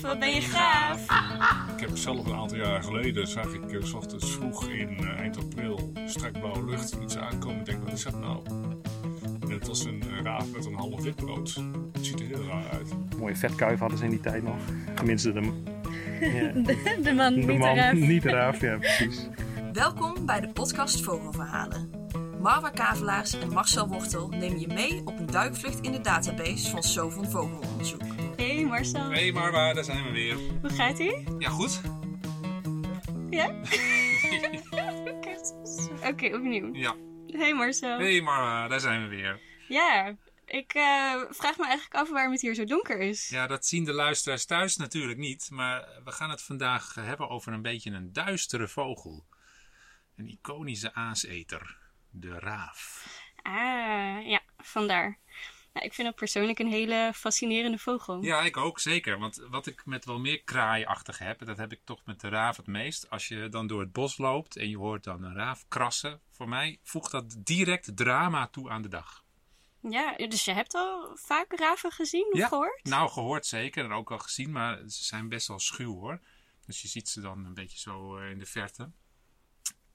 gaaf, wat ben je gaaf. Ik heb zelf een aantal jaar geleden, zag ik uh, s ochtends vroeg in uh, eind april, strak blauwe lucht, iets aankomen. Ik denk, wat is dat nou? En het was een uh, raaf met een half witbrood. Het ziet er heel raar uit. Mooie vetkuif hadden ze in die tijd nog. Tenminste, de, ja. de, de man, de niet man, raaf. niet de raaf, ja precies. Welkom bij de podcast Vogelverhalen. Marwa Kavelaars en Marcel Wortel nemen je mee op een duikvlucht in de database van Sovon Vogelonderzoek. Hey Marcel. Hey Marwa, daar zijn we weer. Hoe gaat ie? Ja, goed. Ja? Oké, opnieuw. Ja. Hey Marcel. Hey Marwa, daar zijn we weer. Ja, ik uh, vraag me eigenlijk af waarom het hier zo donker is. Ja, dat zien de luisteraars thuis natuurlijk niet. Maar we gaan het vandaag hebben over een beetje een duistere vogel. Een iconische aaseter. De raaf. Ah, ja, vandaar. Nou, ik vind het persoonlijk een hele fascinerende vogel. Ja, ik ook, zeker. Want wat ik met wel meer kraaiachtig heb, dat heb ik toch met de raaf het meest. Als je dan door het bos loopt en je hoort dan een raaf krassen. Voor mij voegt dat direct drama toe aan de dag. Ja, dus je hebt al vaak raven gezien of ja, gehoord? Nou, gehoord zeker en ook al gezien, maar ze zijn best wel schuw hoor. Dus je ziet ze dan een beetje zo in de verte.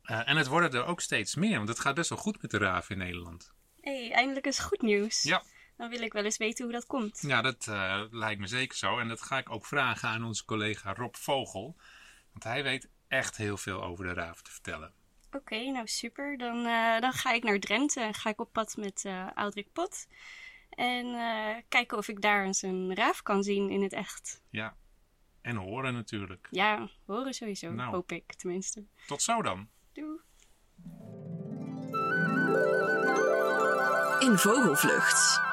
Uh, en het worden er ook steeds meer, want het gaat best wel goed met de raven in Nederland. Hé, hey, eindelijk is goed nieuws. Ja. Dan wil ik wel eens weten hoe dat komt. Ja, dat uh, lijkt me zeker zo. En dat ga ik ook vragen aan onze collega Rob Vogel. Want hij weet echt heel veel over de raven te vertellen. Oké, okay, nou super. Dan, uh, dan ga ik naar Drenthe en ga ik op pad met uh, Pot. En kijken of ik daar eens een raaf kan zien in het echt. Ja, en horen natuurlijk. Ja, horen sowieso, nou, hoop ik tenminste. Tot zo dan. Doei. In Vogelvlucht.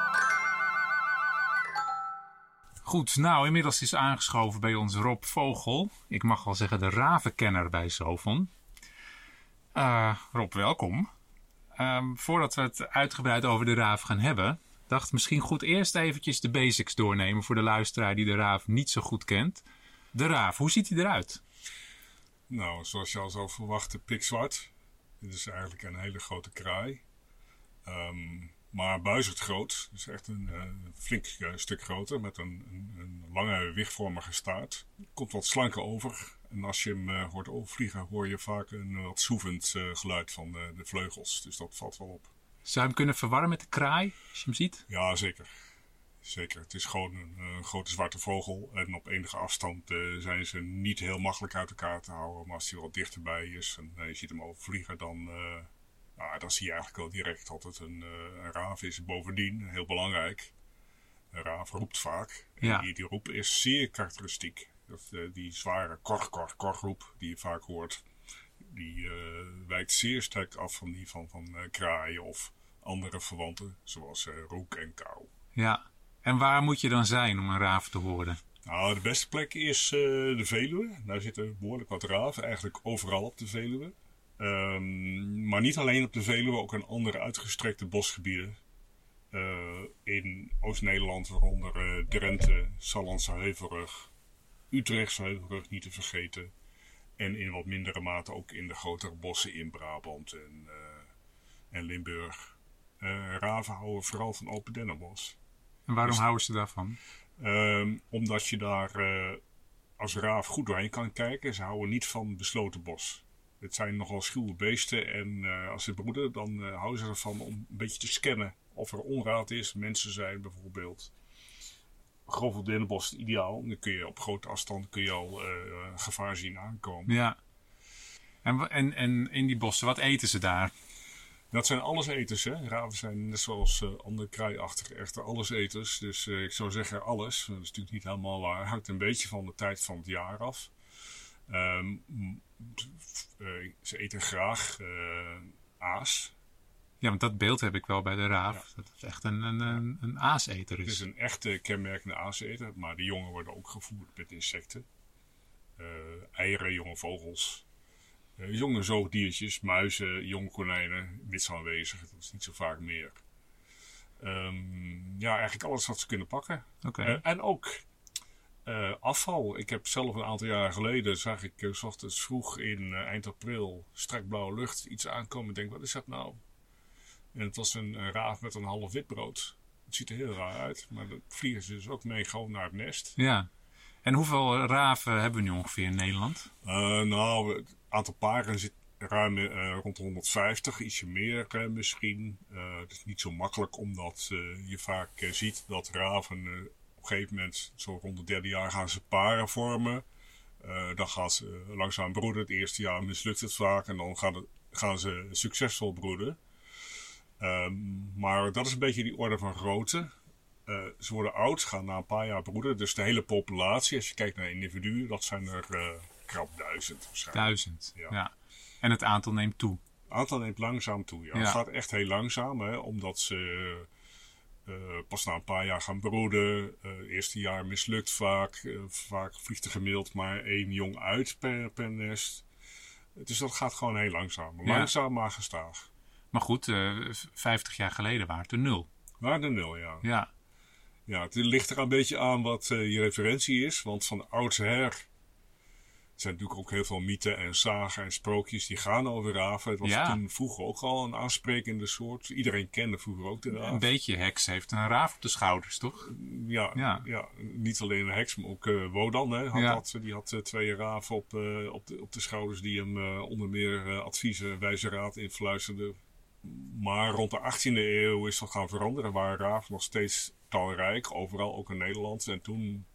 Goed, nou inmiddels is aangeschoven bij ons Rob Vogel. Ik mag wel zeggen de ravenkenner bij Sovon. Uh, Rob, welkom. Um, voordat we het uitgebreid over de raaf gaan hebben, dacht misschien goed eerst eventjes de basics doornemen voor de luisteraar die de raaf niet zo goed kent. De raaf, hoe ziet hij eruit? Nou, zoals je al zou verwachten, pikzwart. Dit is eigenlijk een hele grote kraai. Um, maar buizerd groot. Dus echt een uh, flink uh, stuk groter met een, een, een, lange wichtvormige staart. Komt wat slanker over. En als je hem uh, hoort overvliegen hoor je vaak een wat soevend geluid van de, de, vleugels. Dus dat valt wel op. Zou je hem kunnen verwarren met de kraai als je hem ziet? Ja, zeker. Zeker. Het is gewoon een, een grote zwarte vogel. En op enige afstand zijn ze niet heel makkelijk uit elkaar te houden. Maar als hij wat dichterbij is en je ziet hem overvliegen dan... Nou, dan zie je eigenlijk al direct dat het een, uh, een raaf is. Bovendien, heel belangrijk, een raaf roept vaak. En ja. die, die roep is zeer karakteristiek. Dat, uh, die zware kor, kor, kor roep die je vaak hoort, die uh, wijkt zeer sterk af van die van, van kraaien of andere verwanten, zoals roek en kou. Ja, en waar moet je dan zijn om een raaf te horen? Nou, de beste plek is de Veluwe. Daar zitten behoorlijk wat raven, eigenlijk overal op de Veluwe. Um, maar niet alleen op de Veluwe, ook in andere uitgestrekte bosgebieden. Uh, in Oost-Nederland, waaronder uh, Drenthe, Sallandse Heuvelrug, Utrechtse Heuvelrug niet te vergeten. En in wat mindere mate ook in de grotere bossen in Brabant en, uh, en Limburg. raven houden vooral van open dennenbos. En waarom dus, houden ze daarvan? Um, omdat je daar als raaf goed doorheen kan kijken. Ze houden niet van besloten bos. Het zijn nogal schuwe beesten en uh, als ze broeden, dan uh, houden ze ervan om een beetje te scannen of er onraad is. Mensen zijn bijvoorbeeld grove dennenbos ideaal. Dan kun je op grote afstand kun je al uh, gevaar zien aankomen. Ja. En, en, en in die bossen, wat eten ze daar? Dat zijn alleseters, hè. Raven zijn net zoals andere kraaiachtige echte alleseters. Dus ik zou zeggen alles. Dat is natuurlijk niet helemaal waar. Hangt een beetje van de tijd van het jaar af. Um, uh, ze eten graag uh, aas. Ja, want dat beeld heb ik wel bij de raaf. Ja. Dat het echt een, een, een, een aaseter is. Het is een echte kenmerkende aaseter, maar de jongen worden ook gevoerd met insecten. Uh, eieren, jonge vogels. jonge zoogdiertjes, muizen, jonge konijnen, wits aanwezig. Dat is niet zo vaak meer. Um, ja, eigenlijk alles wat ze kunnen pakken. Okay. en ook Uh, afval. Ik heb zelf een aantal jaar geleden, zag ik uh, s ochtends vroeg in uh, eind april, strak blauwe lucht, iets aankomen. Ik denk, wat is dat nou? En het was een, raaf met een half witbrood. Het ziet er heel raar uit, maar dan vliegen ze dus ook mee gewoon naar het nest. Ja. En hoeveel raven hebben we nu ongeveer in Nederland? Eh, nou, het aantal paren zit ruim eh, rond de 150, ietsje meer eh, misschien. Eh, het is niet zo makkelijk omdat eh, je vaak eh, ziet dat raven eh, een gegeven moment, zo rond het derde jaar, gaan ze paren vormen. Eh, dan gaan ze eh, langzaam broeden. Het eerste jaar mislukt het vaak en dan gaan, het- gaan ze succesvol broeden. Ehm, maar dat is een beetje die orde van grootte. Eh, ze worden oud, gaan na een paar jaar broeden. Dus de hele populatie, als je kijkt naar individuen, dat zijn er krap duizend waarschijnlijk. Duizend. Ja. Ja. En het aantal neemt toe. Het aantal neemt langzaam toe. Ja. Ja. Het gaat echt heel langzaam, hè, omdat ze pas na een paar jaar gaan broeden. Eh, eerste jaar mislukt vaak. Eh, vaak vliegt er gemiddeld maar één jong uit per, per nest. Dus dat gaat gewoon heel langzaam. Ja. Langzaam, maar gestaag. Maar goed, eh 50 jaar geleden waren het er nul. Maar de nul, ja. Ja. Ja, het ligt er een beetje aan wat eh, je referentie is. Want van oudsher zijn natuurlijk ook heel veel mythen en zagen en sprookjes die gaan over raven. Het was Ja. toen vroeger ook al een aansprekende soort. Iedereen kende vroeger ook de raaf. Een beetje heks heeft een raaf op de schouders, toch? Ja, Ja. ja. niet alleen een heks, maar ook eh, Wodan. Hè, had Ja. dat, die had eh, twee raven op, eh, op, de, op de schouders die hem onder meer adviezen, wijze raad influisterden. Maar rond de 18e eeuw is dat gaan veranderen. Waren raven nog steeds talrijk, overal ook in Nederland. En toen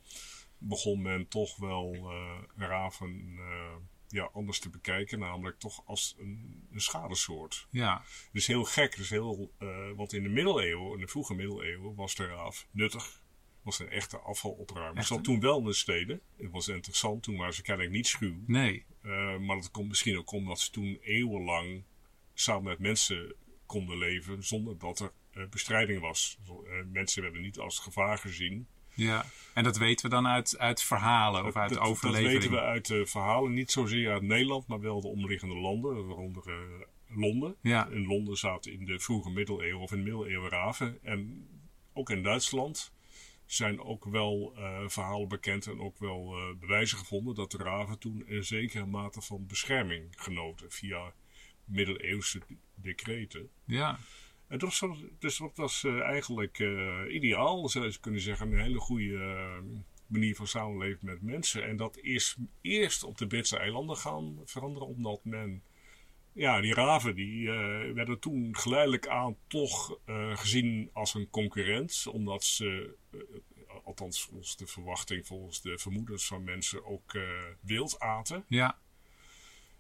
begon men toch wel eh, raven eh, ja, anders te bekijken. Namelijk toch als een, een schadesoort. Ja. Dus heel gek. Dus heel, eh, want in de middeleeuwen, in de vroege middeleeuwen, was de raaf nuttig. Was een echte afvalopruimer. Echt, Zat hè? toen wel in de steden. Het was interessant. Toen waren ze kennelijk niet schuw. Nee. Maar dat komt misschien ook omdat ze toen eeuwenlang samen met mensen konden leven. Zonder dat er bestrijding was. Mensen werden niet als gevaar gezien. Ja. En dat weten we dan uit, uit verhalen of uit dat, dat overleveringen. weten we uit de verhalen. Niet zozeer uit Nederland, maar wel de omliggende landen. Waaronder eh, Londen. Ja. In Londen zaten in de vroege middeleeuwen of in de middeleeuwen raven. En ook in Duitsland zijn ook wel eh, verhalen bekend en ook wel bewijzen gevonden dat de raven toen een zekere mate van bescherming genoten via middeleeuwse decreten. Ja. Dus dat was eh, eigenlijk eh, ideaal, zou je kunnen zeggen. Een hele goede eh, manier van samenleven met mensen. En dat is eerst op de Britse eilanden gaan veranderen, omdat men... Ja, die raven die, werden toen geleidelijk aan toch gezien als een concurrent. Omdat ze, althans volgens de verwachting, volgens de vermoedens van mensen, ook wild aten. Ja.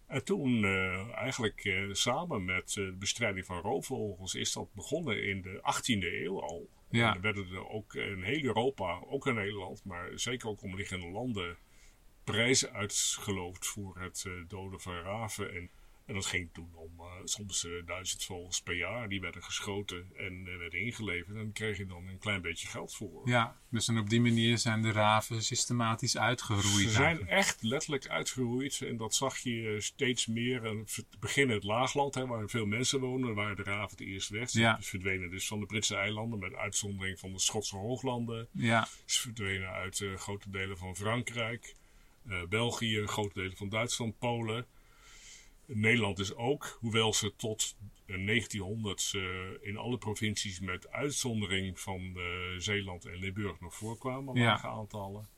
En toen, eh, eigenlijk eh, samen met eh, de bestrijding van roofvogels, is dat begonnen in de 18e eeuw al. Ja. En er werden er ook in heel Europa, ook in Nederland, maar zeker ook omliggende landen, prijzen uitgeloofd voor het doden van raven. En, en dat ging toen om eh, soms eh, duizend vogels per jaar. Die werden geschoten en eh, werden ingeleverd. En daar kreeg je dan een klein beetje geld voor. Ja. Dus en op die manier zijn de raven systematisch uitgeroeid. Ze zijn eigenlijk. echt letterlijk uitgeroeid. En dat zag je steeds meer. En te beginnen het laagland, hè, waar veel mensen wonen, waar de raven het eerst weg. Ze Ja. verdwenen dus van de Britse eilanden, met uitzondering van de Schotse hooglanden. Ja. Ze verdwenen uit grote delen van Frankrijk, België, grote delen van Duitsland, Polen. Nederland is ook, hoewel ze tot eh, 1900 eh, in alle provincies met uitzondering van eh, Zeeland en Limburg nog voorkwamen, Ja. lage aantallen.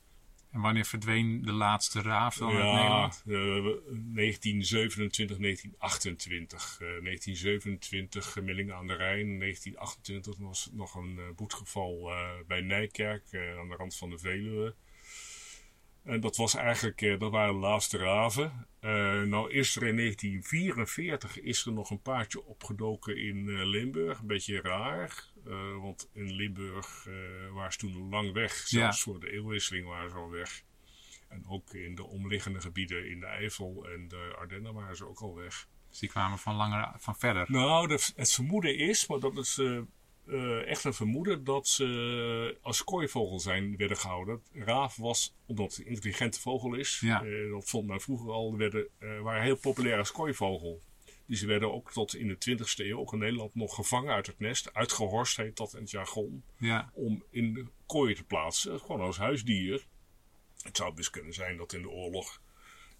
En wanneer verdween de laatste raaf dan uit Nederland? eh, 1927, 1928. Eh 1927 Millingen aan de Rijn. 1928 was nog een eh, boetgeval eh, bij Nijkerk eh, aan de rand van de Veluwe. En dat was eigenlijk, eh, dat waren de laatste raven. Eh, nou is er in 1944 is er nog een paardje opgedoken in eh, Limburg. Een beetje raar. want in Limburg waren ze toen lang weg. Zelfs Ja. voor de eeuwwisseling waren ze al weg. En ook in de omliggende gebieden in de Eifel en de Ardennen waren ze ook al weg. Dus die kwamen van, langer, van verder. Nou, de- het vermoeden is, maar dat is eh, echt een vermoeden, dat ze als kooivogel zijn werden gehouden. Raaf was, omdat het een intelligente vogel is, Ja. eh, dat vond men vroeger al, werden, eh, waren heel populair als kooivogel. Dus ze werden ook tot in de 20e eeuw, ook in Nederland, nog gevangen uit het nest. Uitgehorst heet dat in het jargon. Ja. Om in de kooi te plaatsen, gewoon als huisdier. Het zou best kunnen zijn dat in de oorlog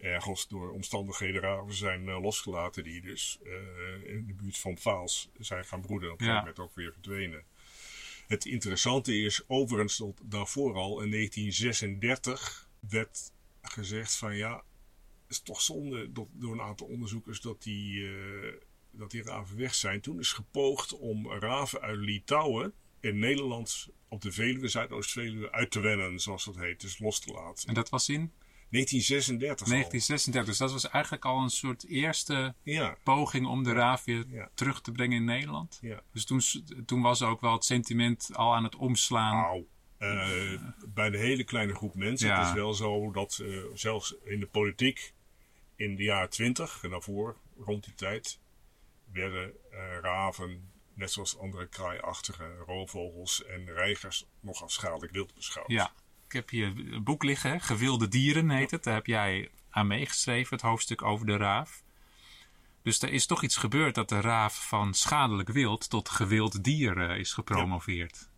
ergens door omstandigheden raven zijn eh, losgelaten. Die dus eh, in de buurt van Vaals zijn gaan broeden. En op een gegeven moment ook weer verdwenen. Het interessante is overigens dat daarvoor al in 1936 werd gezegd van ja, het is toch zonde dat, door een aantal onderzoekers dat die, eh, dat die raven weg zijn. Toen is gepoogd om raven uit Litouwen in Nederland op de Veluwe, Zuidoost-Veluwe, uit te wennen, zoals dat heet, dus los te laten. En dat was in 1936 al. 1936. Dus dat was eigenlijk al een soort eerste Ja, poging om de raaf weer Ja. terug te brengen in Nederland. ja. Dus toen, toen was ook wel het sentiment al aan het omslaan. Nou, bij de hele kleine groep mensen. Het is wel zo dat eh, zelfs in de politiek in de jaren twintig en daarvoor, rond die tijd, werden eh, raven, net zoals andere kraaiachtige roofvogels en reigers, nog als schadelijk wild beschouwd. Ja, ik heb hier een boek liggen? Gewilde Dieren heet het. Daar heb jij aan meegeschreven, het hoofdstuk over de raaf. Dus er is toch iets gebeurd dat de raaf van schadelijk wild tot gewild dier eh, is gepromoveerd.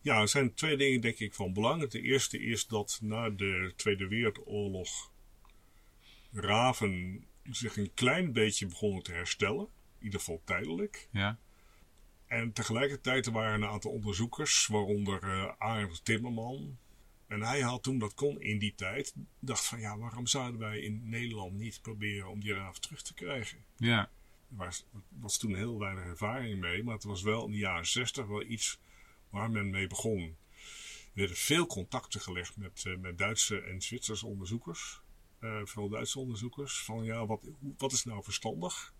Ja, er zijn twee dingen denk ik van belang. De eerste is dat na de Tweede Wereldoorlog raven zich een klein beetje begonnen te herstellen. In ieder geval tijdelijk. Ja, En tegelijkertijd waren er een aantal onderzoekers, waaronder Arend Timmerman. En hij had toen dat kon in die tijd, dacht van ja, waarom zouden wij in Nederland niet proberen om die raaf terug te krijgen? ja, Er was, was toen heel weinig ervaring mee, maar het was wel in de jaren zestig wel iets waar men mee begon. Er werden veel contacten gelegd met, eh, met Duitse en Zwitserse onderzoekers. Eh veel Duitse onderzoekers. Van ja, wat, wat is nou verstandig?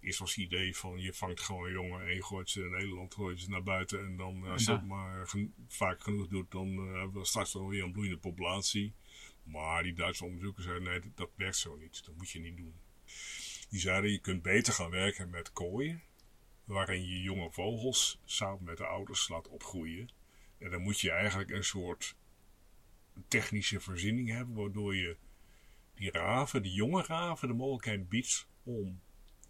Was het idee van je vangt gewoon een jongen en je gooit ze in Nederland, gooit ze naar buiten. En dan als je Ja. dat maar gen- vaak genoeg doet, dan eh, hebben we straks wel weer een bloeiende populatie. Maar die Duitse onderzoekers zeiden nee, dat, dat werkt zo niet. Dat moet je niet doen. Die zeiden je kunt beter gaan werken met kooien. Waarin je jonge vogels samen met de ouders laat opgroeien. En dan moet je eigenlijk een soort technische voorziening hebben. Waardoor je die raven, die jonge raven, de mogelijkheid biedt om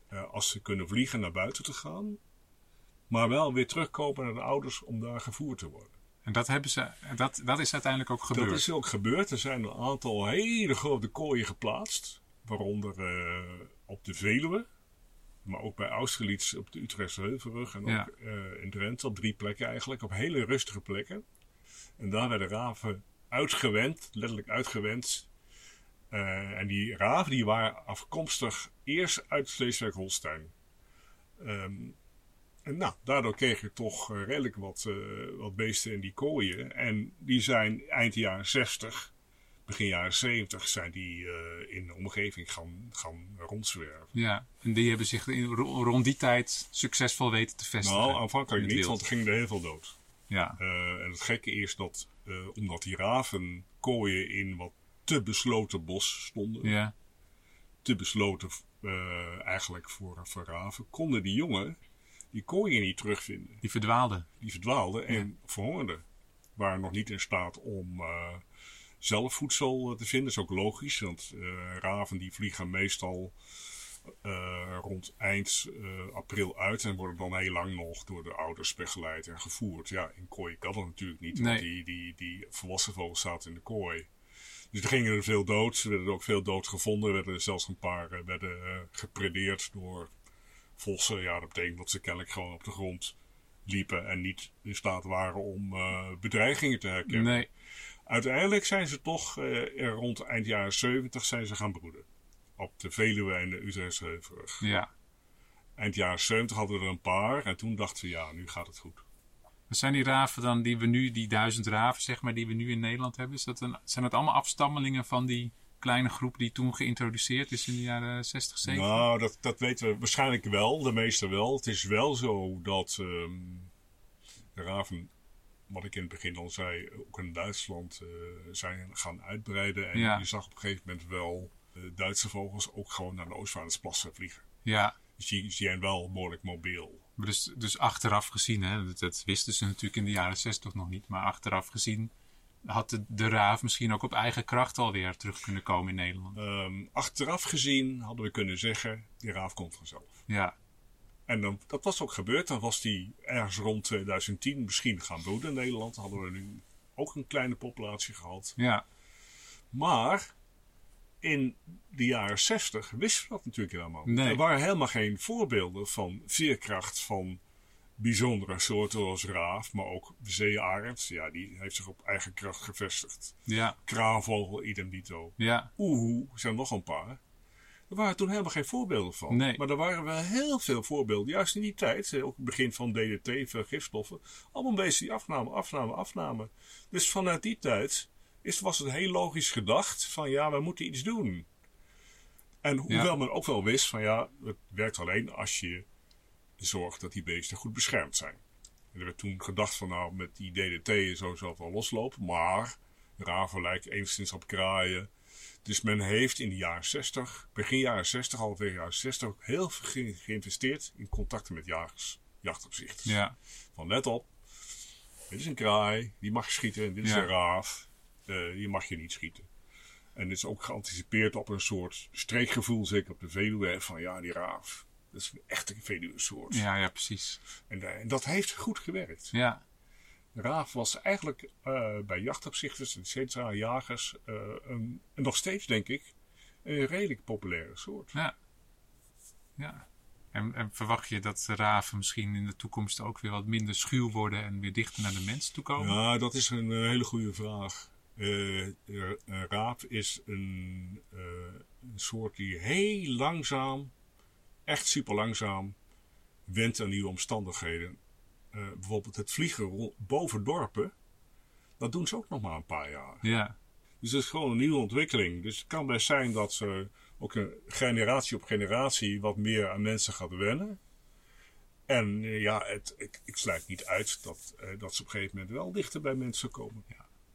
eh, als ze kunnen vliegen naar buiten te gaan. Maar wel weer terugkomen naar de ouders om daar gevoerd te worden. en dat, hebben ze, dat, dat is uiteindelijk ook gebeurd. Dat is ook gebeurd. Er zijn een aantal hele grote kooien geplaatst. Waaronder eh, op de Veluwe. Maar ook bij Austerlitz op de Utrechtse Heuvelrug. En Ja. ook eh, in Drenthe op drie plekken eigenlijk. Op hele rustige plekken. En daar werden raven uitgewend. Letterlijk uitgewend. Eh, en die raven die waren afkomstig eerst uit Sleeswijk-Holstein. Ehm, en nou, daardoor kreeg je toch eh, redelijk wat, eh, wat beesten in die kooien. En die zijn eind jaren 60, begin jaren 70, zijn die in de omgeving gaan, gaan rondzwerven. Ja, en die hebben zich in, ro- rond die tijd succesvol weten te vestigen. Nou, aanvankelijk niet, wild. want er gingen er heel veel dood. Ja, en het gekke is dat, omdat die raven kooien in wat te besloten bos stonden, ja, te besloten eh, eigenlijk voor, voor raven, konden die jongen die kooien niet terugvinden. die verdwaalden. die verdwaalden en verhongerden. Waren nog niet in staat om eh, zelf voedsel te vinden. Dat is ook logisch, want eh, raven die vliegen meestal eh, rond eind eh, april uit en worden dan heel lang nog door de ouders begeleid en gevoerd. Ja, in kooi kan dat natuurlijk niet, want die, die, die volwassen vogels zaten in de kooi. Dus er gingen er veel dood. Er werden er ook veel dood gevonden. Er werden er zelfs een paar eh, werden, eh, gepredeerd door vossen. Ja, dat betekent dat ze kennelijk gewoon op de grond liepen en niet in staat waren om eh, bedreigingen te herkennen. Nee, Uiteindelijk zijn ze toch er rond eind jaren 70 zijn ze gaan broeden. Op de Veluwe en de Utrechtse Heuvelrug. ja. Eind jaren 70 hadden we er een paar en toen dachten we ja, nu gaat het goed. Wat zijn die raven dan die we nu, die duizend raven zeg maar, die we nu in Nederland hebben? Is dat een, zijn dat allemaal afstammelingen van die kleine groep die toen geïntroduceerd is in de jaren 60, 70? Nou, dat, dat weten we waarschijnlijk wel, de meeste wel. Het is wel zo dat ehm, de raven, wat ik in het begin al zei, ook in Duitsland eh, zijn gaan uitbreiden. En Ja. je zag op een gegeven moment wel eh, Duitse vogels ook gewoon naar de Oostvaardersplassen vliegen. Ja, Dus die, die zijn wel behoorlijk mobiel. Maar dus, dus achteraf gezien, hè, dat, dat wisten ze natuurlijk in de jaren 60 nog niet, maar achteraf gezien had de, de raaf misschien ook op eigen kracht alweer terug kunnen komen in Nederland. Ehm, achteraf gezien hadden we kunnen zeggen, die raaf komt vanzelf. Ja, En dan, dat was ook gebeurd. Dan was die ergens rond 2010 misschien gaan broeden in Nederland. Dan hadden we nu ook een kleine populatie gehad. ja, Maar in de jaren 60 wisten we dat natuurlijk helemaal niet. Nee. Er waren helemaal geen voorbeelden van veerkracht van bijzondere soorten zoals raaf, maar ook zeearend. Ja, die heeft zich op eigen kracht gevestigd. Ja, Kraanvogel, idem dito. ja, Oehoe, zijn nog een paar. Er waren toen helemaal geen voorbeelden van. Nee. Maar er waren wel heel veel voorbeelden. Juist in die tijd, eh, ook het begin van DDT, veel gifstoffen. Allemaal beesten die afnamen, afnamen, afnamen. Dus vanuit die tijd is, was het heel logisch gedacht van ja, we moeten iets doen. En hoewel Ja. men ook wel wist van ja, het werkt alleen als je zorgt dat die beesten goed beschermd zijn. En er werd toen gedacht van nou, met die DDT en zo zal het wel loslopen. Maar raven lijken enigszins op kraaien. Dus men heeft in de jaren 60, begin jaren 60, halverwege jaren 60, ook heel veel ge- geïnvesteerd in contacten met jagers, jachtopzichters. ja, Van let op, dit is een kraai, die mag schieten, en dit is een raaf, eh, die mag je niet schieten. En het is ook geanticipeerd op een soort streekgevoel, zeker op de Veluwe, van ja, die raaf. Dat is een echte Veluwe-soort. ja, ja, precies. En, eh, en dat heeft goed gewerkt. Ja, De raaf was eigenlijk eh, bij jachtopzichters en centra jagers eh, een, en nog steeds denk ik een redelijk populaire soort. ja. ja. En, en verwacht je dat de raven misschien in de toekomst ook weer wat minder schuw worden en weer dichter naar de mens toe komen? Ja, dat is een eh, hele goede vraag. Eh, eh, een raaf is een, eh, een soort die heel langzaam, echt super langzaam, went aan nieuwe omstandigheden. Bijvoorbeeld het vliegen boven dorpen, dat doen ze ook nog maar een paar jaar. Ja, Dus het is gewoon een nieuwe ontwikkeling. Dus het kan best zijn dat ze ook een generatie op generatie wat meer aan mensen gaat wennen. En ja, het, ik, ik sluit niet uit dat, dat ze op een gegeven moment wel dichter bij mensen komen.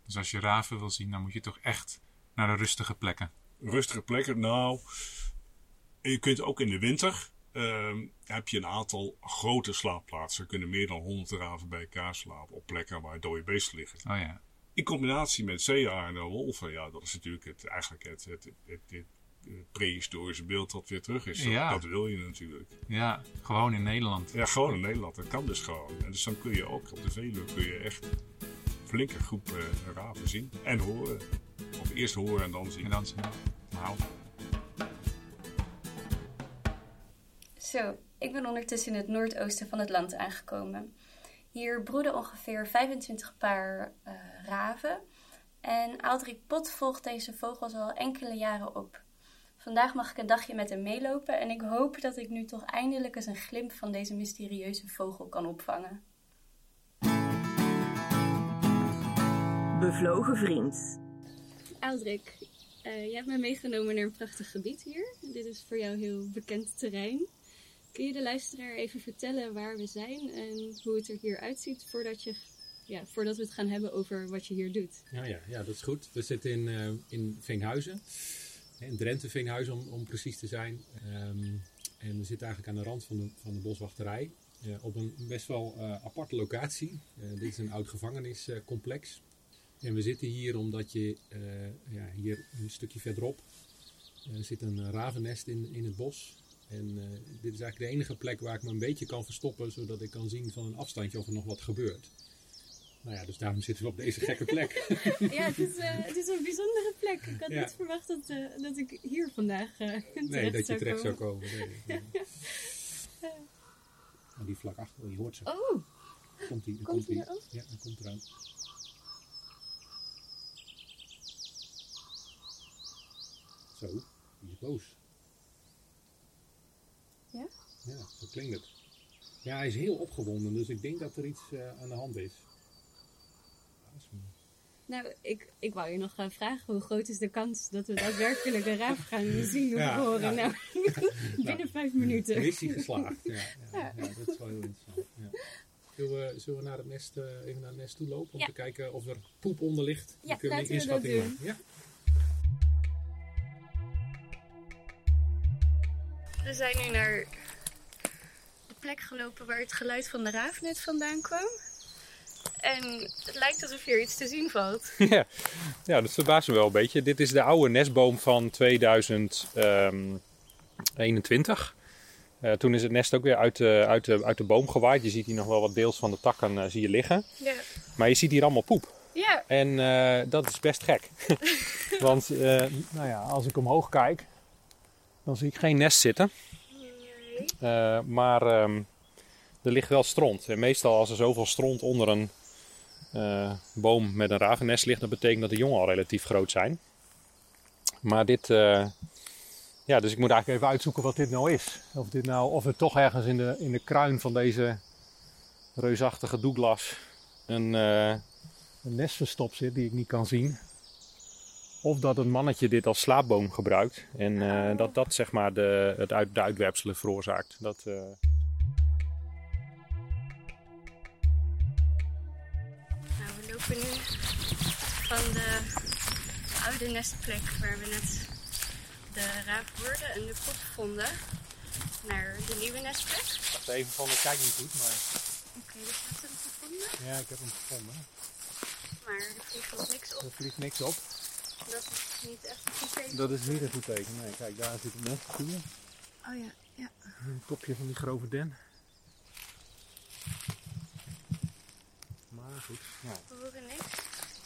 Dus als je raven wil zien, dan moet je toch echt naar de rustige plekken. Rustige plekken, nou. Je kunt ook in de winter. ehm, heb je een aantal grote slaapplaatsen. Er kunnen meer dan 100 raven bij elkaar slapen. Op plekken waar dode beesten liggen. Oh ja, In combinatie met zeearenden en wolven. Ja, dat is natuurlijk het, eigenlijk het, het, het, prehistorische beeld dat weer terug is. Dat- Ja. Dat wil je natuurlijk. ja, gewoon in Nederland. Ja, gewoon in Nederland. Dat kan dus gewoon. En dus dan kun je ook op de Veluwe kun je echt flinke groep eh, raven zien. En horen. Of eerst horen en dan zien. En dan zien nou, Zo, ik ben ondertussen in het noordoosten van het land aangekomen. Hier broeden ongeveer 25 paar eh, raven. En Aldrik Pot volgt deze vogels al enkele jaren op. Vandaag mag ik een dagje met hem meelopen en ik hoop dat ik nu toch eindelijk eens een glimp van deze mysterieuze vogel kan opvangen. Bevlogen vriend. Aldrik, eh, je hebt me meegenomen naar een prachtig gebied hier. Dit is voor jou heel bekend terrein. Kun je de luisteraar even vertellen waar we zijn en hoe het er hier uitziet voordat, je, ja, voordat we het gaan hebben over wat je hier doet? Ja, ja, ja, dat is goed. We zitten in, eh, in Veenhuizen. In Drenthe Veenhuizen om, om precies te zijn. Ehm, en we zitten eigenlijk aan de rand van de, van de boswachterij. eh, op een best wel eh, aparte locatie. Eh, dit is een oud gevangeniscomplex. En we zitten hier omdat je eh, ja, hier een stukje verderop eh, zit een ravennest in, in het bos. En eh, dit is eigenlijk de enige plek waar ik me een beetje kan verstoppen, zodat ik kan zien van een afstandje of er nog wat gebeurt. Nou ja, dus daarom zitten we op deze gekke plek. Ja, het is, het is een bijzondere plek. Ik had Ja. niet verwacht dat, dat ik hier vandaag terecht Nee, dat je terecht zou komen. komen. Nee, nee. Oh, die vlak achter, je hoort ze. Oh, Komt die, komt die. die? Ja, dan komt eraan. Zo, die is boos. Ja? Ja, zo klinkt het. Ja, hij is heel opgewonden, dus ik denk dat er iets eh, aan de hand is. Nou, ik, ik wou je nog gaan vragen, hoe groot is de kans dat we daadwerkelijk een raaf gaan zien of Ja, horen? ja. Nou, binnen vijf minuten. Missie geslaagd. Ja, ja, dat is wel heel interessant. Zullen, we, zullen we naar het nest, eh, even naar het nest toe lopen om te kijken of er poep onder ligt? Ja, Dan kunnen een we inschatting maken. Ja? We zijn nu naar de plek gelopen waar het geluid van de raaf net vandaan kwam. En het lijkt alsof hier iets te zien valt. Ja, ja, dat verbaast me wel een beetje. Dit is de oude nestboom van 2021. Eh, toen is het nest ook weer uit de, uit, de, uit de boom gewaaid. Je ziet hier nog wel wat deels van de takken eh, zie je liggen. Ja. Maar je ziet hier allemaal poep. Ja, En eh, dat is best gek. Want nou ja, als ik omhoog kijk, dan zie ik geen nest zitten. Eh, maar ehm, er ligt wel stront. En meestal als er zoveel stront onder een eh, boom met een ravennest ligt, dat betekent dat de jongen al relatief groot zijn. Maar dit, eh, ja, dus ik moet eigenlijk even uitzoeken wat dit nou is. Of, dit nou, of het toch ergens in de, in de kruin van deze reusachtige Douglas een, een nest verstopt zit die ik niet kan zien. Of dat het mannetje dit als slaapboom gebruikt. En eh, dat dat zeg maar de, het uit, de uitwerpselen veroorzaakt. Dat, eh, Nou, we lopen nu van de oude nestplek waar we net de raafwoorden en de kop vonden naar de nieuwe nestplek. Ik dacht even van, ik kijk niet goed, maar Oké, dus we hebben hem gevonden. ja, ik heb hem gevonden. Maar er vliegt nog niks op. Er vliegt niks op. Dat is niet echt een goed teken. Dat is niet een goed teken. Nee, kijk, daar zit het. Zie je? Oh ja, ja. Een topje van die grove den. Maar goed, ja. We horen niks.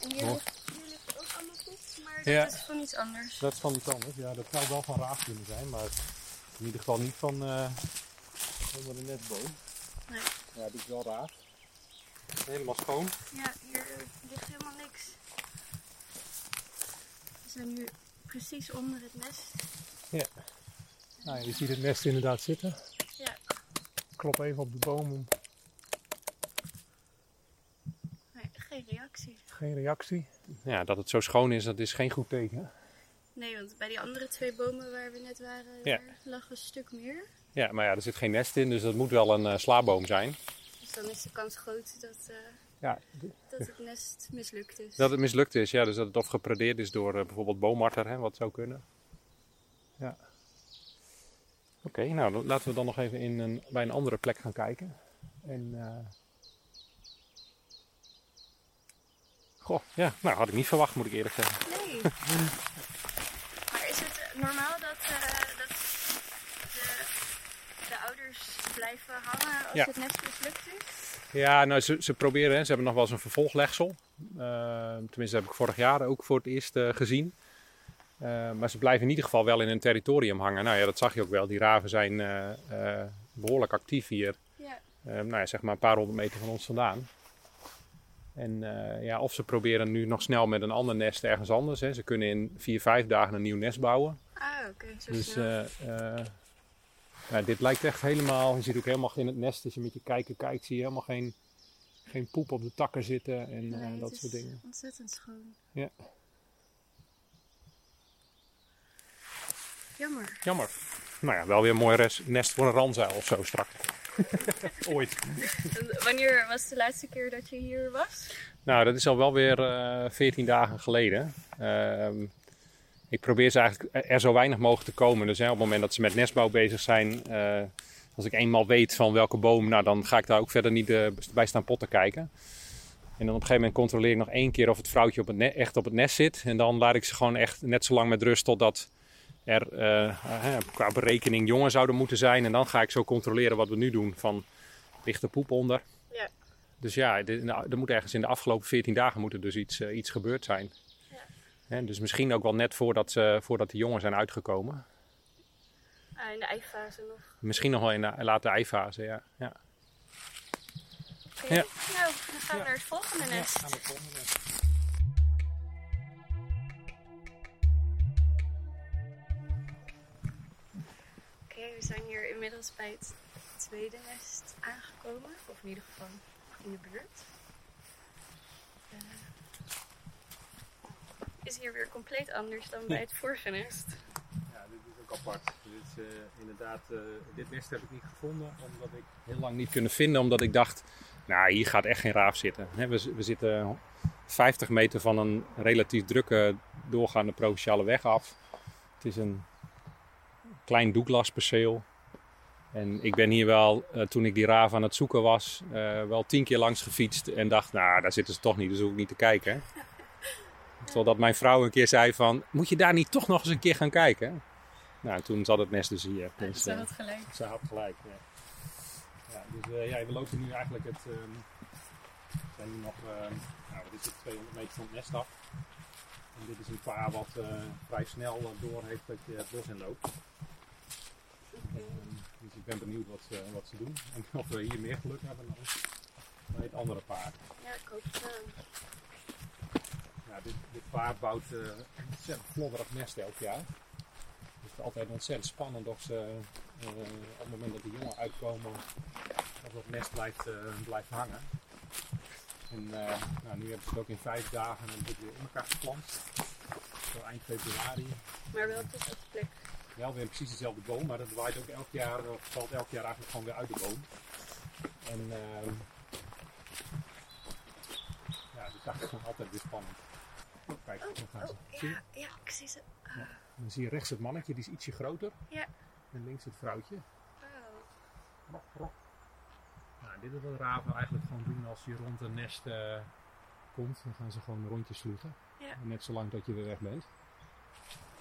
En hier, ligt, hier ligt ook allemaal goed, maar dat Ja. is van iets anders. Dat is van iets anders. Ja, dat zou wel van raaf kunnen zijn, maar in ieder geval niet van uh, onder de netboom. Nee. Ja, dit is wel raar. Helemaal schoon. Ja, hier ligt helemaal niks. We zijn nu precies onder het nest. Nou, je ziet het nest inderdaad zitten. Ja. Klop even op de boom. Nee, geen reactie. Geen reactie. Ja, dat het zo schoon is, dat is geen goed teken. Nee, want bij die andere twee bomen waar we net waren, Ja. lag een stuk meer. Ja, maar ja, er zit geen nest in, dus dat moet wel een slaapboom zijn. Dus dan is de kans groot dat, eh, Ja, dat het nest mislukt is. Dat het mislukt is, ja. Dus dat het of gepredeerd is door eh, bijvoorbeeld boommarter, hè, wat zou kunnen. Ja. Oké, nou laten we dan nog even in een, bij een andere plek gaan kijken. En, eh, Goh, ja, nou had ik niet verwacht, moet ik eerlijk zeggen. Nee. maar is het normaal dat, eh, dat de, de ouders blijven hangen als Ja. het nest mislukt is? Ja, nou ze, ze proberen, hè, ze hebben nog wel eens een vervolglegsel. Eh, tenminste, dat heb ik vorig jaar ook voor het eerst eh, gezien. Eh, maar ze blijven in ieder geval wel in hun territorium hangen. Nou ja, dat zag je ook wel. Die raven zijn eh, eh, behoorlijk actief hier. Ja. Eh, nou ja, zeg maar een paar honderd meter van ons vandaan. En ja, of ze proberen nu nog snel met een ander nest ergens anders. Hè. Ze kunnen in vier, vijf dagen een nieuw nest bouwen. Ah, oké, zo Dus ja, dit lijkt echt helemaal. Je ziet ook helemaal in het nest, als je met je kijken kijkt, zie je helemaal geen, geen poep op de takken zitten en eh, Nee, dat soort dingen. Ontzettend schoon. Ja. Jammer. Jammer. Nou ja, wel weer een mooi res- nest voor een ranzuil of zo straks. Ooit. Wanneer was de laatste keer dat je hier was? Nou, dat is al wel weer eh 14 dagen geleden. Ehm, ik probeer ze eigenlijk er zo weinig mogelijk te komen. Dus hè, op het moment dat ze met nestbouw bezig zijn, eh, als ik eenmaal weet van welke boom, nou, dan ga ik daar ook verder niet eh, bij staan potten kijken. En dan op een gegeven moment controleer ik nog één keer of het vrouwtje op het echt op het nest zit. En dan laat ik ze gewoon echt net zo lang met rust totdat er eh, qua berekening jongen zouden moeten zijn. En dan ga ik zo controleren wat we nu doen. Van, ligt er poep onder? Ja. Dus ja, nou, er moet ergens in de afgelopen 14 dagen moet er dus iets, iets gebeurd zijn. Hè, dus misschien ook wel net voordat, ze, voordat de jongen zijn uitgekomen. Ah, in de eifase nog. Misschien nog wel in de late eifase, ja. ja. Ja. Nou, dan gaan we naar het volgende nest. Oké, we zijn hier inmiddels bij het tweede nest aangekomen. Of in ieder geval in de buurt. Is hier weer compleet anders dan bij het vorige nest. Ja, dit is ook apart. Dit is, eh, inderdaad, eh, dit nest heb ik niet gevonden omdat ik heel lang niet kunnen vinden. Omdat ik dacht, nou hier gaat echt geen raaf zitten. Hè, we, we zitten 50 meter van een relatief drukke doorgaande provinciale weg af. Het is een klein Douglas perceel. En ik ben hier wel, eh, toen ik die raaf aan het zoeken was, eh, wel tien keer langs gefietst. En dacht, nou daar zitten ze toch niet, dus hoef ik niet te kijken. Totdat mijn vrouw een keer zei van, moet je daar niet toch nog eens een keer gaan kijken? Nou, toen zat het nest dus hier. Dus Dus, dat eh, had gelijk. ze had gelijk, ja. ja dus eh, ja, we lopen nu eigenlijk het... we zijn nu nog, ehm, nou dit is het 200 meter van het nest af. En dit is een paar wat eh, vrij snel eh, door heeft dat je het bos in loopt. Ehm, je ziet ben benieuwd wat ze, wat ze doen. En of we hier meer geluk hebben dan bij het andere paard. Ja, ik hoop het wel. Ja, dit, dit paard bouwt eh, een ontzettend flodderig nest elk jaar. Dus het is altijd ontzettend spannend of ze eh, op het moment dat de jongen uitkomen, of dat nest blijft, eh, blijft hangen. En nou, nu hebben ze het ook in vijf dagen en dan wordt het weer in elkaar geplant. Zo eind februari. Maar wel op dezelfde plek. Wel weer precies dezelfde boom, maar dat waait ook elk jaar, of valt elk jaar eigenlijk gewoon weer uit de boom. En ehm ja, dat is gewoon altijd weer spannend. Oh, kijk, dan gaan ze. Zie je? Ja, ja, ik zie ze. Dan zie je rechts het mannetje, die is ietsje groter. Ja. En links het vrouwtje. Wow. Rok, rok. Nou, dit is wat raven eigenlijk gewoon doen als je rond een nest eh, komt. Dan gaan ze gewoon rondjes vliegen. Ja. Net zolang dat je weer weg bent.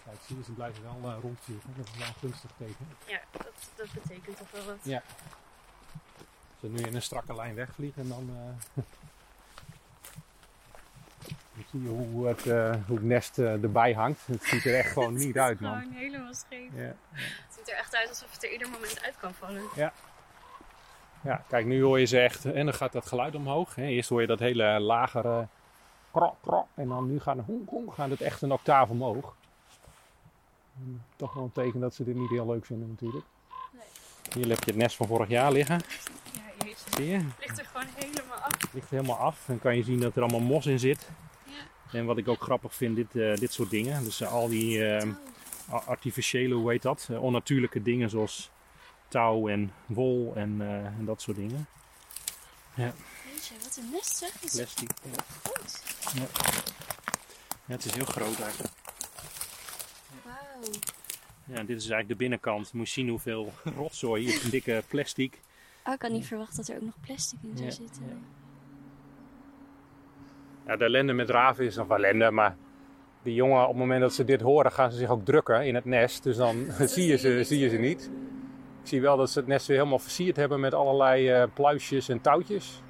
Kijk, zie je, ze blijven wel eh, rondvliegen. Dat is wel een gunstig teken. Ja, dat, dat betekent toch wel wat. Ja. Ze nu in een strakke lijn wegvliegen, dan, eh, dan zie je hoe het, eh, hoe het nest eh, erbij hangt. Het ziet er echt gewoon niet uit, man. Gewoon helemaal scheef. Ja. Het ziet er echt uit alsof het er ieder moment uit kan vallen. ja, kijk, nu hoor je ze echt, en dan gaat dat geluid omhoog. Hè. Eerst hoor je dat hele lagere krok, krok, en dan nu gaan, honk, honk, gaat het echt een octaaf omhoog. En toch wel een teken dat ze dit niet heel leuk vinden natuurlijk. Hier heb je het nest van vorig jaar liggen, Ja, jeetje. zie je? Het ligt er gewoon helemaal af. Het ligt helemaal af. Dan kan je zien dat er allemaal mos in zit. Ja. En wat ik ook grappig vind, dit, eh, dit soort dingen. Dus eh, al die eh, a- artificiële, hoe heet dat? Eh, onnatuurlijke dingen zoals touw en wol en, en dat soort dingen. Jeetje, wat een nest zeg. Is Plastic. Ja. goed. Ja, het is heel groot eigenlijk. Wauw. Ja, dit is eigenlijk de binnenkant. Moet je zien hoeveel rotzooi. Hier is een dikke plastic. Oh, ik had niet verwacht dat er ook nog plastic in zou Ja, zitten. Ja. De ellende met raven is nog wel ellende, maar die jongen, op het moment dat ze dit horen, gaan ze zich ook drukken in het nest. Dus dan zie je ze, zie je ze niet. Ik zie wel dat ze het nest weer helemaal versierd hebben met allerlei eh, pluisjes en touwtjes.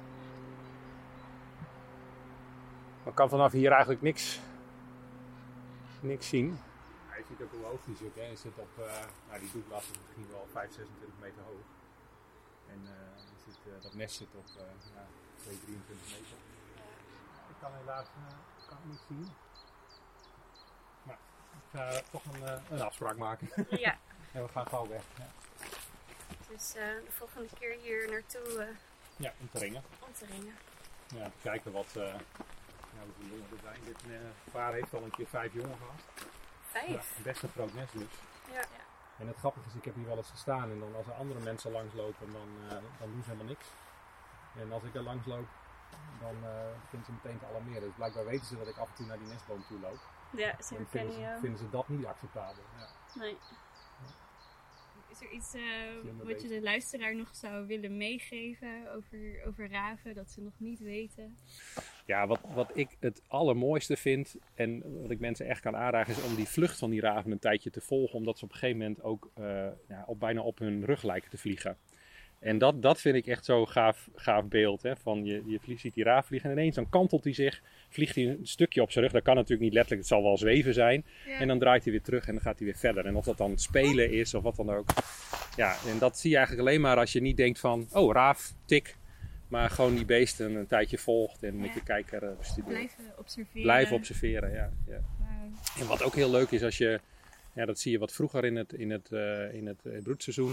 Maar kan vanaf hier eigenlijk niks, niks zien. je ziet ook hoe hoog die zit. Hè. Hij zit op, eh, nou, die doeklas is misschien wel 5, 26 meter hoog. En eh, zit, dat nest zit op eh ja, 2, 23 meter. Ik kan helaas eh, kan het niet zien. Maar ik ga toch een, eh, een afspraak maken. Ja, en we gaan gauw weg. Ja, dus eh, de volgende keer hier naartoe eh, ja om te ringen. om te ringen. Ja, te kijken wat, eh ja, hoeveel jongen er zijn. Dit eh, paar heeft al een keer vijf jongen gehad. Ja, Vijf. best een groot nest dus. Ja. En het grappige is, ik heb hier wel eens gestaan en dan als er andere mensen langslopen, dan, eh, dan doen ze helemaal niks. En als ik er langs loop, dan uh, vinden ze meteen te alarmeren. Dus blijkbaar weten ze dat ik af en toe naar die nestboom toe loop. Ja, ze En vinden ze, jou. vinden ze dat niet acceptabel. Ja. Nee. Is er iets eh, wat je de luisteraar nog zou willen meegeven over, over raven, dat ze nog niet weten? Ja, wat, wat ik het allermooiste vind en wat ik mensen echt kan aanraden is om die vlucht van die raven een tijdje te volgen. Omdat ze op een gegeven moment ook eh, ja, op, bijna op hun rug lijken te vliegen. En dat, dat vind ik echt zo'n gaaf, gaaf beeld. Hè? Van je, je ziet die raaf vliegen en ineens dan kantelt hij zich, vliegt hij een stukje op zijn rug. Dat kan natuurlijk niet letterlijk, het zal wel zweven zijn. Ja. En dan draait hij weer terug en dan gaat hij weer verder. En of dat dan spelen is of wat dan ook. Ja, en dat zie je eigenlijk alleen maar als je niet denkt van, oh raaf, tik. Maar gewoon die beesten een tijdje volgt en met Ja. je kijker eh, bestudeert. Blijven observeren. Blijven observeren, ja, ja. En wat ook heel leuk is als je, ja, dat zie je wat vroeger in het, in het, eh, in het eh, broedseizoen.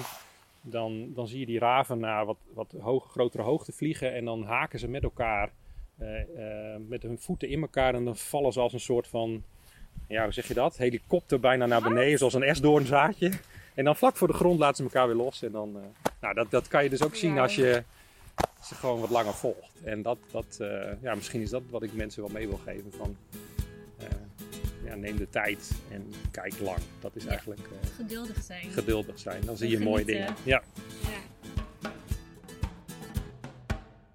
Dan, dan zie je die raven naar wat, wat hoge, grotere hoogte vliegen en dan haken ze met elkaar, eh, eh, met hun voeten in elkaar en dan vallen ze als een soort van, ja, hoe zeg je dat? Helikopter bijna naar beneden, zoals een esdoornzaadje. En dan vlak voor de grond laten ze elkaar weer los. En dan, eh, nou, dat, dat kan je dus ook zien als je ze gewoon wat langer volgt. En dat, dat ja, misschien is dat wat ik mensen wel mee wil geven. Van, ja, neem de tijd en kijk lang. Dat is Ja. eigenlijk eh, Geduldig zijn. geduldig zijn. Dan zie je mooie dingen. Ja. ja.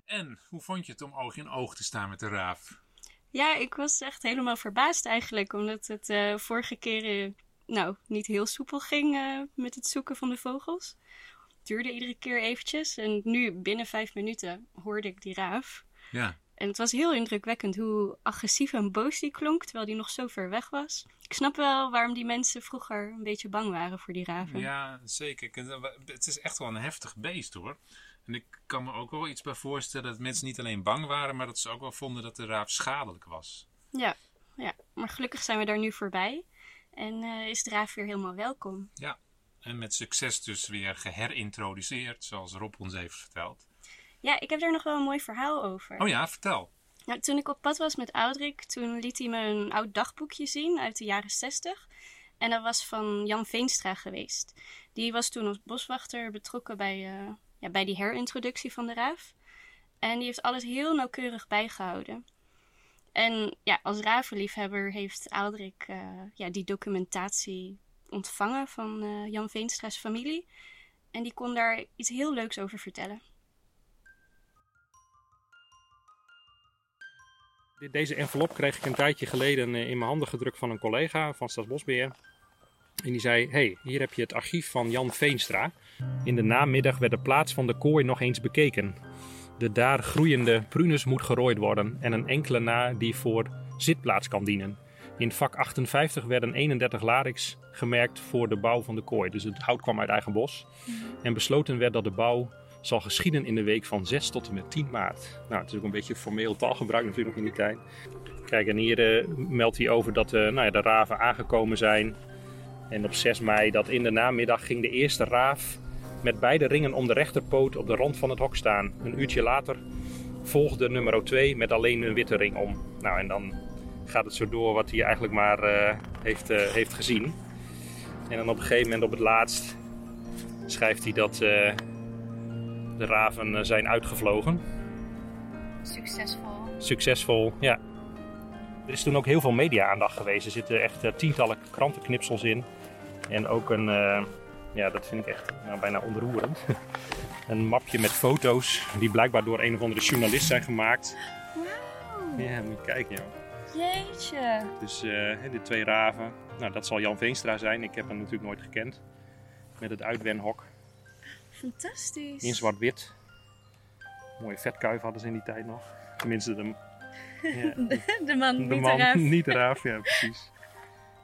En hoe vond je het om oog in oog te staan met de raaf? Ja, ik was echt helemaal verbaasd eigenlijk, omdat het eh, vorige keren nou, niet heel soepel ging eh, met het zoeken van de vogels. Het duurde iedere keer eventjes en nu binnen vijf minuten hoorde ik die raaf. Ja, En het was heel indrukwekkend hoe agressief en boos die klonk, terwijl die nog zo ver weg was. Ik snap wel waarom die mensen vroeger een beetje bang waren voor die raven. Ja, zeker. Het is echt wel een heftig beest hoor. En ik kan me ook wel iets bij voorstellen dat mensen niet alleen bang waren, maar dat ze ook wel vonden dat de raaf schadelijk was. Ja, ja. maar gelukkig zijn we daar nu voorbij. En eh, is de raaf weer helemaal welkom. Ja. En met succes dus weer geherintroduceerd, zoals Rob ons heeft verteld. Ja, ik heb daar nog wel een mooi verhaal over. Oh ja, vertel. Nou, toen ik op pad was met Audrik, toen liet hij me een oud dagboekje zien uit de jaren 60. En dat was van Jan Veenstra geweest. Die was toen als boswachter betrokken bij, eh, ja, bij die herintroductie van de raaf. En die heeft alles heel nauwkeurig bijgehouden. En ja, als ravenliefhebber heeft Audrik eh, ja, die documentatie ontvangen van eh, Jan Veenstra's familie. En die kon daar iets heel leuks over vertellen. Deze envelop kreeg ik een tijdje geleden eh, in mijn handen gedrukt van een collega van Staatsbosbeheer. En die zei, hey, hier heb je het archief van Jan Veenstra. In de namiddag werd de plaats van de kooi nog eens bekeken. De daar groeiende prunus moet gerooid worden en een enkele na die voor zitplaats kan dienen. In vak 58 werden 31 larix gemerkt voor de bouw van de kooi. Dus het hout kwam uit eigen bos. En besloten werd dat de bouw zal geschieden in de week van 6 tot en met 10 maart. Nou, het is ook een beetje formeel taalgebruik natuurlijk in die tijd. Kijk, en hier eh, meldt hij over dat eh, nou ja, de raven aangekomen zijn. En op 6 mei, dat in de namiddag, ging de eerste raaf met beide ringen om de rechterpoot op de rand van het hok staan. Een uurtje later volgde nummer 2 met alleen een witte ring om. Nou, en dan gaat het zo door wat hij eigenlijk maar eh, heeft, heeft gezien. En dan op een gegeven moment, op het laatst, schrijft hij dat de raven eh, zijn uitgevlogen. Succesvol. Succesvol, ja. Er is toen ook heel veel media-aandacht geweest. Er zitten echt eh, tientallen krantenknipsels in. En ook een, eh, ja, dat vind ik echt nou, bijna ontroerend. een mapje met foto's die blijkbaar door een of andere journalist zijn gemaakt. Ja, moet je kijken, joh. Jeetje. Dus de twee raven. Nou, dat zal Jan Veenstra zijn. Ik heb hem natuurlijk nooit gekend. Met het uitwenhok Fantastisch. in zwart-wit. Mooie vetkuif hadden ze in die tijd nog. Tenminste, de, ja, De man, de niet man, de raaf. niet de raaf. Ja, precies.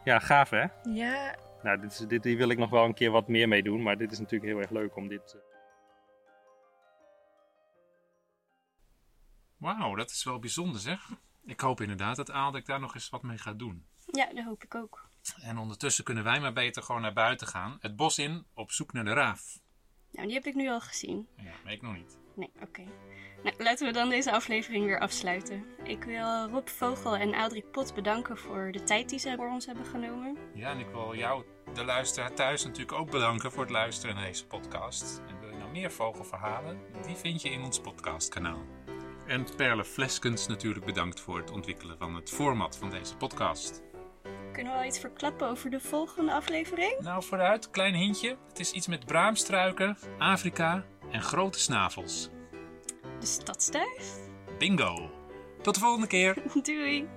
Ja, gaaf hè? Ja, Nou, dit, is, dit, hier wil ik nog wel een keer wat meer mee doen. Maar dit is natuurlijk heel erg leuk om dit... eh, Wauw, dat is wel bijzonder zeg. Ik hoop inderdaad dat Aaldek daar nog eens wat mee gaat doen. ja, dat hoop ik ook. En ondertussen kunnen wij maar beter gewoon naar buiten gaan. Het bos in, op zoek naar de raaf. Nou, die heb ik nu al gezien. Ja, maar ik nog niet. Nee, oké. Nou, laten we dan deze aflevering weer afsluiten. Ik wil Rob Vogel en Audrik Pot bedanken voor de tijd die ze voor ons hebben genomen. Ja, en ik wil jou, de luisteraar thuis, natuurlijk ook bedanken voor het luisteren naar deze podcast. En wil je nou meer vogelverhalen? Die vind je in ons podcastkanaal. En Perle Fleskens natuurlijk bedankt voor het ontwikkelen van het format van deze podcast. Kunnen we al iets verklappen over de volgende aflevering? Nou, vooruit, klein hintje. Het is iets met braamstruiken, Afrika en grote snavels. De stadstuif? Bingo! Tot de volgende keer! Doei!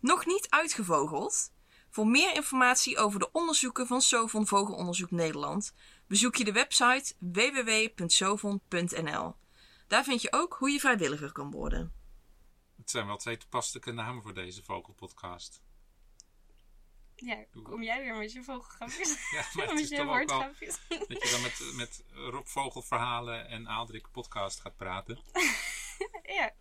Nog niet uitgevogeld? Voor meer informatie over de onderzoeken van Sovon Vogelonderzoek Nederland bezoek je de website www.sovon.nl. Daar vind je ook hoe je vrijwilliger kan worden. Het zijn wel twee toepasselijke namen voor deze vogelpodcast. Ja, kom jij weer met je vogelgrapjes? Ja, maar met je woordgrapjes. dat je dan met, met Rob Vogelverhalen en Aaldrik podcast gaat praten. ja,